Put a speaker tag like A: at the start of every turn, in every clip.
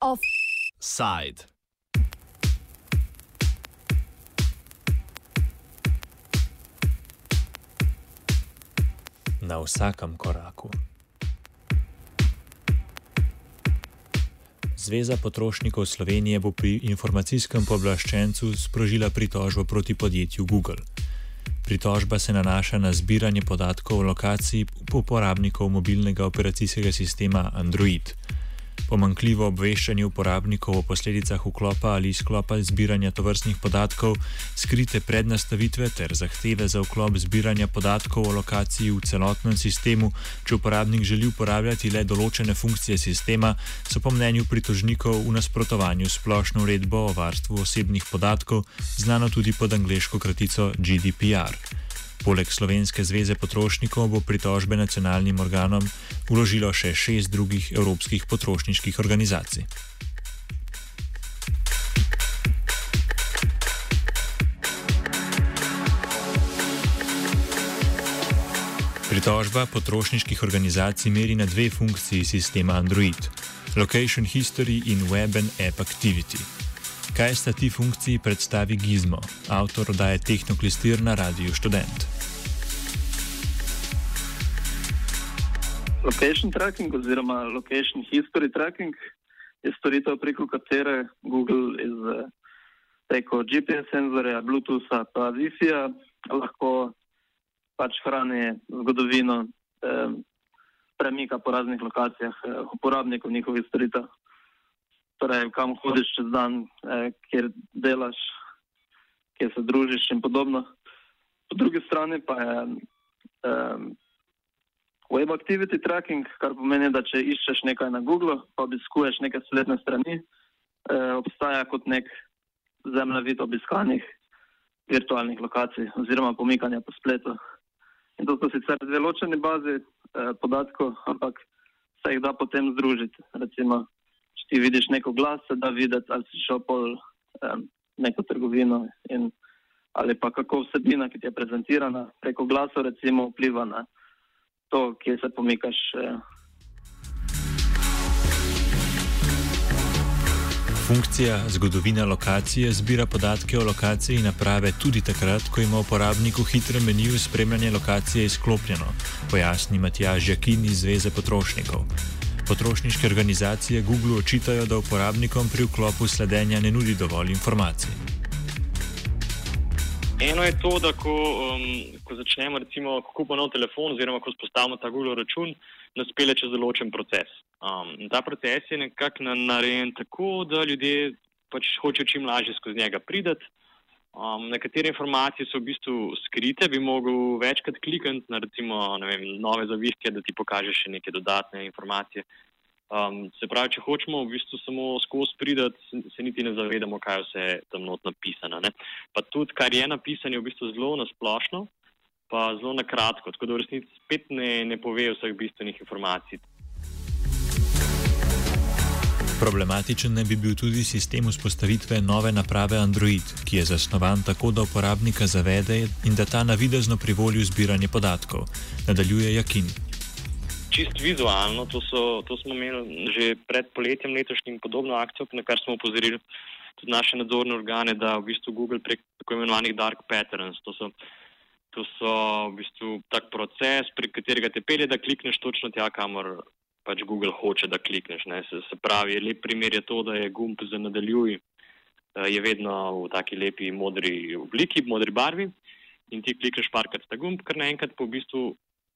A: Offside. Na vsakem koraku. Zveza potrošnikov Slovenije bo pri informacijskem pooblaščencu sprožila pritožbo proti podjetju Google. Pritožba se nanaša na zbiranje podatkov o lokaciji uporabnikov mobilnega operacijskega sistema Android. Pomankljivo obveščanje uporabnikov o posledicah vklopa ali izklopa zbiranja tovrstnih podatkov, skrite prednastavitve ter zahteve za vklop zbiranja podatkov o lokaciji v celotnem sistemu, če uporabnik želi uporabljati le določene funkcije sistema, so po mnenju pritožnikov v nasprotovanju splošno uredbo o varstvu osebnih podatkov, znano tudi pod angliško kratico GDPR. Poleg Slovenske zveze potrošnikov bo pritožbe nacionalnim organom uložilo še šest drugih evropskih potrošniških organizacij. Pritožba potrošniških organizacij meri na dve funkciji sistema Android: Location History in Web and App Activity. Kaj sta ti funkciji predstavi Gizmo, avtor oddaje Tehnoklistir na Radiu Student?
B: Location tracking oziroma location history tracking je storitev, preko katere Google iz preko GPS senzorja, Bluetootha pa Wi-Fi-ja lahko pač hrani zgodovino eh, premika po raznih lokacijah eh, uporabnikov njihovih storitev torej kam hodiš čez dan, eh, kjer delaš, kjer se družiš in podobno. Po drugi strani pa je eh, web activity tracking, kar pomeni, da če iščeš nekaj na Google, pa obiskuješ neke spletne strani, eh, obstaja kot nek zemljevid obiskanih virtualnih lokacij oziroma pomikanja po spletu. In to so sicer dve ločeni bazi eh, podatkov, ampak se jih da potem združiti. Recimo, ti vidiš neko glas, da vidiš, ali si šel po um, neko trgovino in, ali pa kako vsebina, ki ti je prezentirana preko glasov, recimo vpliva na to, kje se pomikaš. Uh,
A: Funkcija zgodovina lokacije zbira podatke o lokaciji naprave tudi takrat, ko ima uporabnik v hitrem meniju spremljanje lokacije izklopljeno, pojasni Matjaž Jakin iz Zveze potrošnikov. Potrošniške organizacije Google očitajo, da uporabnikom pri vklopu sledenja ne nudi dovolj informacij.
C: Eno je to, da ko, um, ko začnemo, recimo, ko kupimo nov telefon, oziroma ko spostavimo ta Google račun, nas pele čez določen proces. Um, ta proces je nekako narejen tako, da ljudje pač hočejo čim lažje skozi njega prideti. Um, nekatere informacije so v bistvu skrite, bi mogel večkrat klikati na recimo, vem, nove zavihke, da ti pokaže še neke dodatne informacije. Um, se pravi, če hočemo v bistvu samo skozi pridati, se, niti ne zavedamo, kaj vse je tam not napisano. Ne? Pa tudi, kar je napisano, je v bistvu zelo nasplošno, pa zelo na kratko, tako da v resnici spet ne, ne pove vseh bistvenih informacij.
A: Problematičen naj bi bil tudi sistem vzpostavitve nove naprave Android, ki je zasnovan tako, da uporabnika zavede in da ta navidezno privoli v zbiranje podatkov. Nadaljuje Jakin.
C: Čist vizualno, to, so, to smo imeli že pred poletjem letošnjim podobno akcijo, na kar smo upozorili tudi naše nadzorne organe, da v bistvu Google prek tako imenovanih dark patterns, to so, to so v bistvu tak proces, prek katerega te pelje, da klikneš točno tja, kamor pač Google hoče, da klikneš. Se, se pravi, lep primer je to, da je gumb za nadaljuj, eh, je vedno v taki lepi modri obliki, modri barvi in ti klikneš parkrat ta gumb, ker naenkrat po v bistvu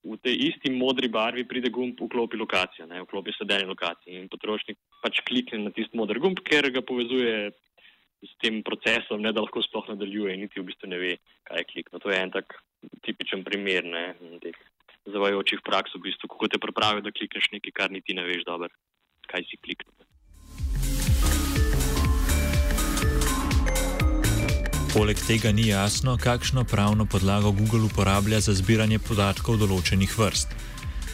C: v tej isti modri barvi pride gumb vklopi lokacijo, ne, vklopi sedenje lokacije in potrošnik pač klikne na tisti modri gumb, ker ga povezuje s tem procesom, ne da lahko sploh nadaljuje in niti v bistvu ne ve, kaj je klikno. To je en tak tipičen primer ne, teh zavajočih praks, v bistvu, kako te pripravijo, da klikneš nekaj, kar niti ne veš dobro, kaj si kliknil.
A: Poleg tega ni jasno, kakšno pravno podlago Google uporablja za zbiranje podatkov določenih vrst.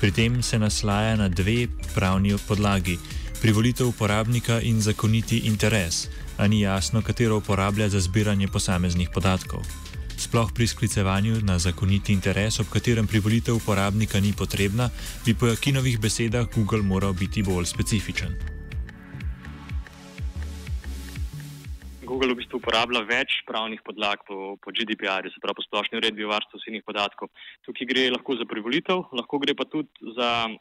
A: Pri tem se naslaja na dve pravni podlagi: privolitev uporabnika in zakoniti interes, a ni jasno, katero uporablja za zbiranje posameznih podatkov. Sploh pri sklicevanju na zakoniti interes, ob katerem privolitev uporabnika ni potrebna, bi po Jakinovih besedah Google moral biti bolj specifičen.
C: Google v bistvu uporablja več pravnih podlag po, po GDPR-ju, se pravi po splošni uredbi o varstvu osebnih podatkov. Tukaj gre lahko za privolitev, lahko gre pa tudi za,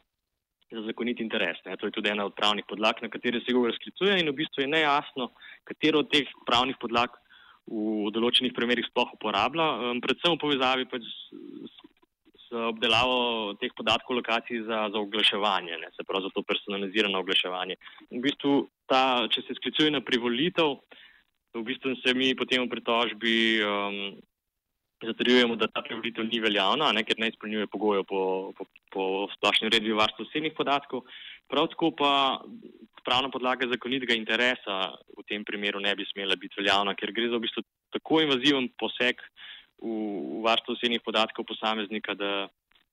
C: za zakonit interes. Ne. To je tudi ena od pravnih podlag, na katere se Google sklicuje in v bistvu je nejasno, katero od teh pravnih podlag v določenih primerjih sploh uporablja, um, predvsem v povezavi pač z, z obdelavo teh podatkov lokacij za, za oglaševanje, ne, se pravi za to personalizirano oglaševanje. V bistvu ta, če se sklicuje na privolitev, v bistvu se mi potem v pritožbi um, zatrjujemo, da ta privolitev ni veljavna, ne, ker ne izpolnjuje pogojev po, po, po splošni uredbi varstva osebnih podatkov. Prav tako pa pravna podlaga zakonitega interesa tem primeru ne bi smela biti veljavna, ker gre za v bistvu tako invaziven poseg v, v varstvo osebnih podatkov posameznika, da,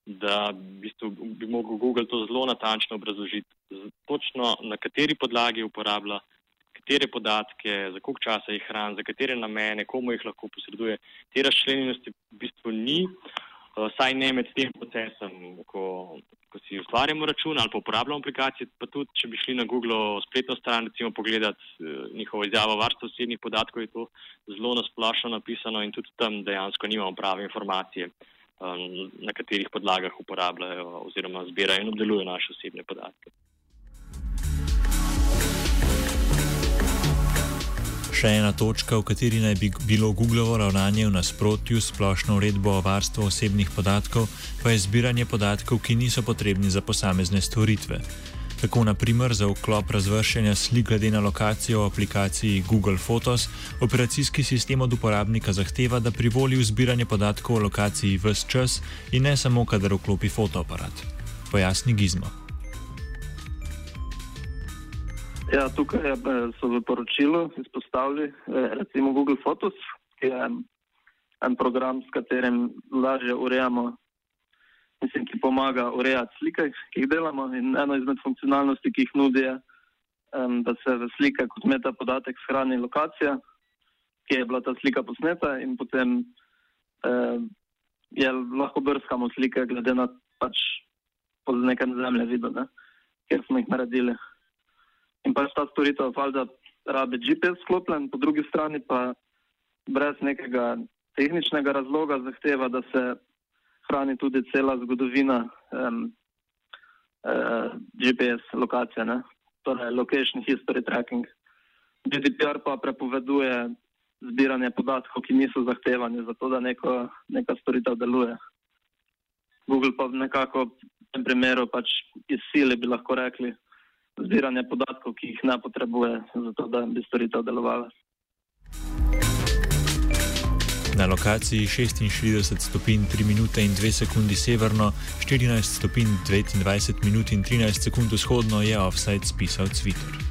C: da v bistvu bi mogel Google to zelo natančno obrazložiti, točno na kateri podlagi uporablja katere podatke, za koliko časa jih hrani, za katere namene, komu jih lahko posreduje. Te razčlenjenosti v bistvu ni, eh, saj ne med tem procesom, ko, ustvarjamo račun ali pa uporabljamo aplikacije, pa tudi, če bi šli na Google spletno stran, recimo pogledati eh, njihovo izjavo varstva osebnih podatkov, je to zelo nasplošno napisano in tudi tam dejansko nimamo prave informacije, eh, na katerih podlagah uporabljajo oziroma zbirajo in obdelujejo naše osebne podatke.
A: Še ena točka, v kateri naj bi bilo Googlovo ravnanje v nasprotju s splošno uredbo o varstvu osebnih podatkov, pa je zbiranje podatkov, ki niso potrebni za posamezne storitve. Tako naprimer za vklop razvrščanja slik glede na lokacijo v aplikaciji Google Photos, operacijski sistem od uporabnika zahteva, da privoli v zbiranje podatkov o lokaciji vse čas in ne samo, kadar vklopi fotoaparat. Pojasni Gizmo.
B: Ja, tukaj eh, so v poročilu izpostavili eh, recimo Google Photos, ki je en program, s katerim lažje urejamo, mislim, ki pomaga urejati slike, ki jih delamo. In eno izmed funkcionalnosti, ki jih nudi, je, da se v slike kot meta podatek shrani lokacija, ki je bila ta slika posneta in potem eh, je lahko brskamo slike glede na pač po nekem zemlje vidu, ne, kjer smo jih naredili in pač ta storitev valjda rabi GPS sklopljen, po drugi strani pa brez nekega tehničnega razloga zahteva, da se hrani tudi cela zgodovina um, uh, GPS lokacije, ne? torej location history tracking. GDPR pa prepoveduje zbiranje podatkov, ki niso zahtevani za to, da neko, neka storitev deluje. Google pa nekako v tem primeru pač iz sile bi lahko rekli, zbiranje podatkov, ki jih ne potrebuje, zato da bi storitev delovala.
A: Na lokaciji 66 stopinj 3 minute in 2 sekunde severno, 14 stopinj 29 minut in 13 sekund vzhodno je offside spisal Twitter.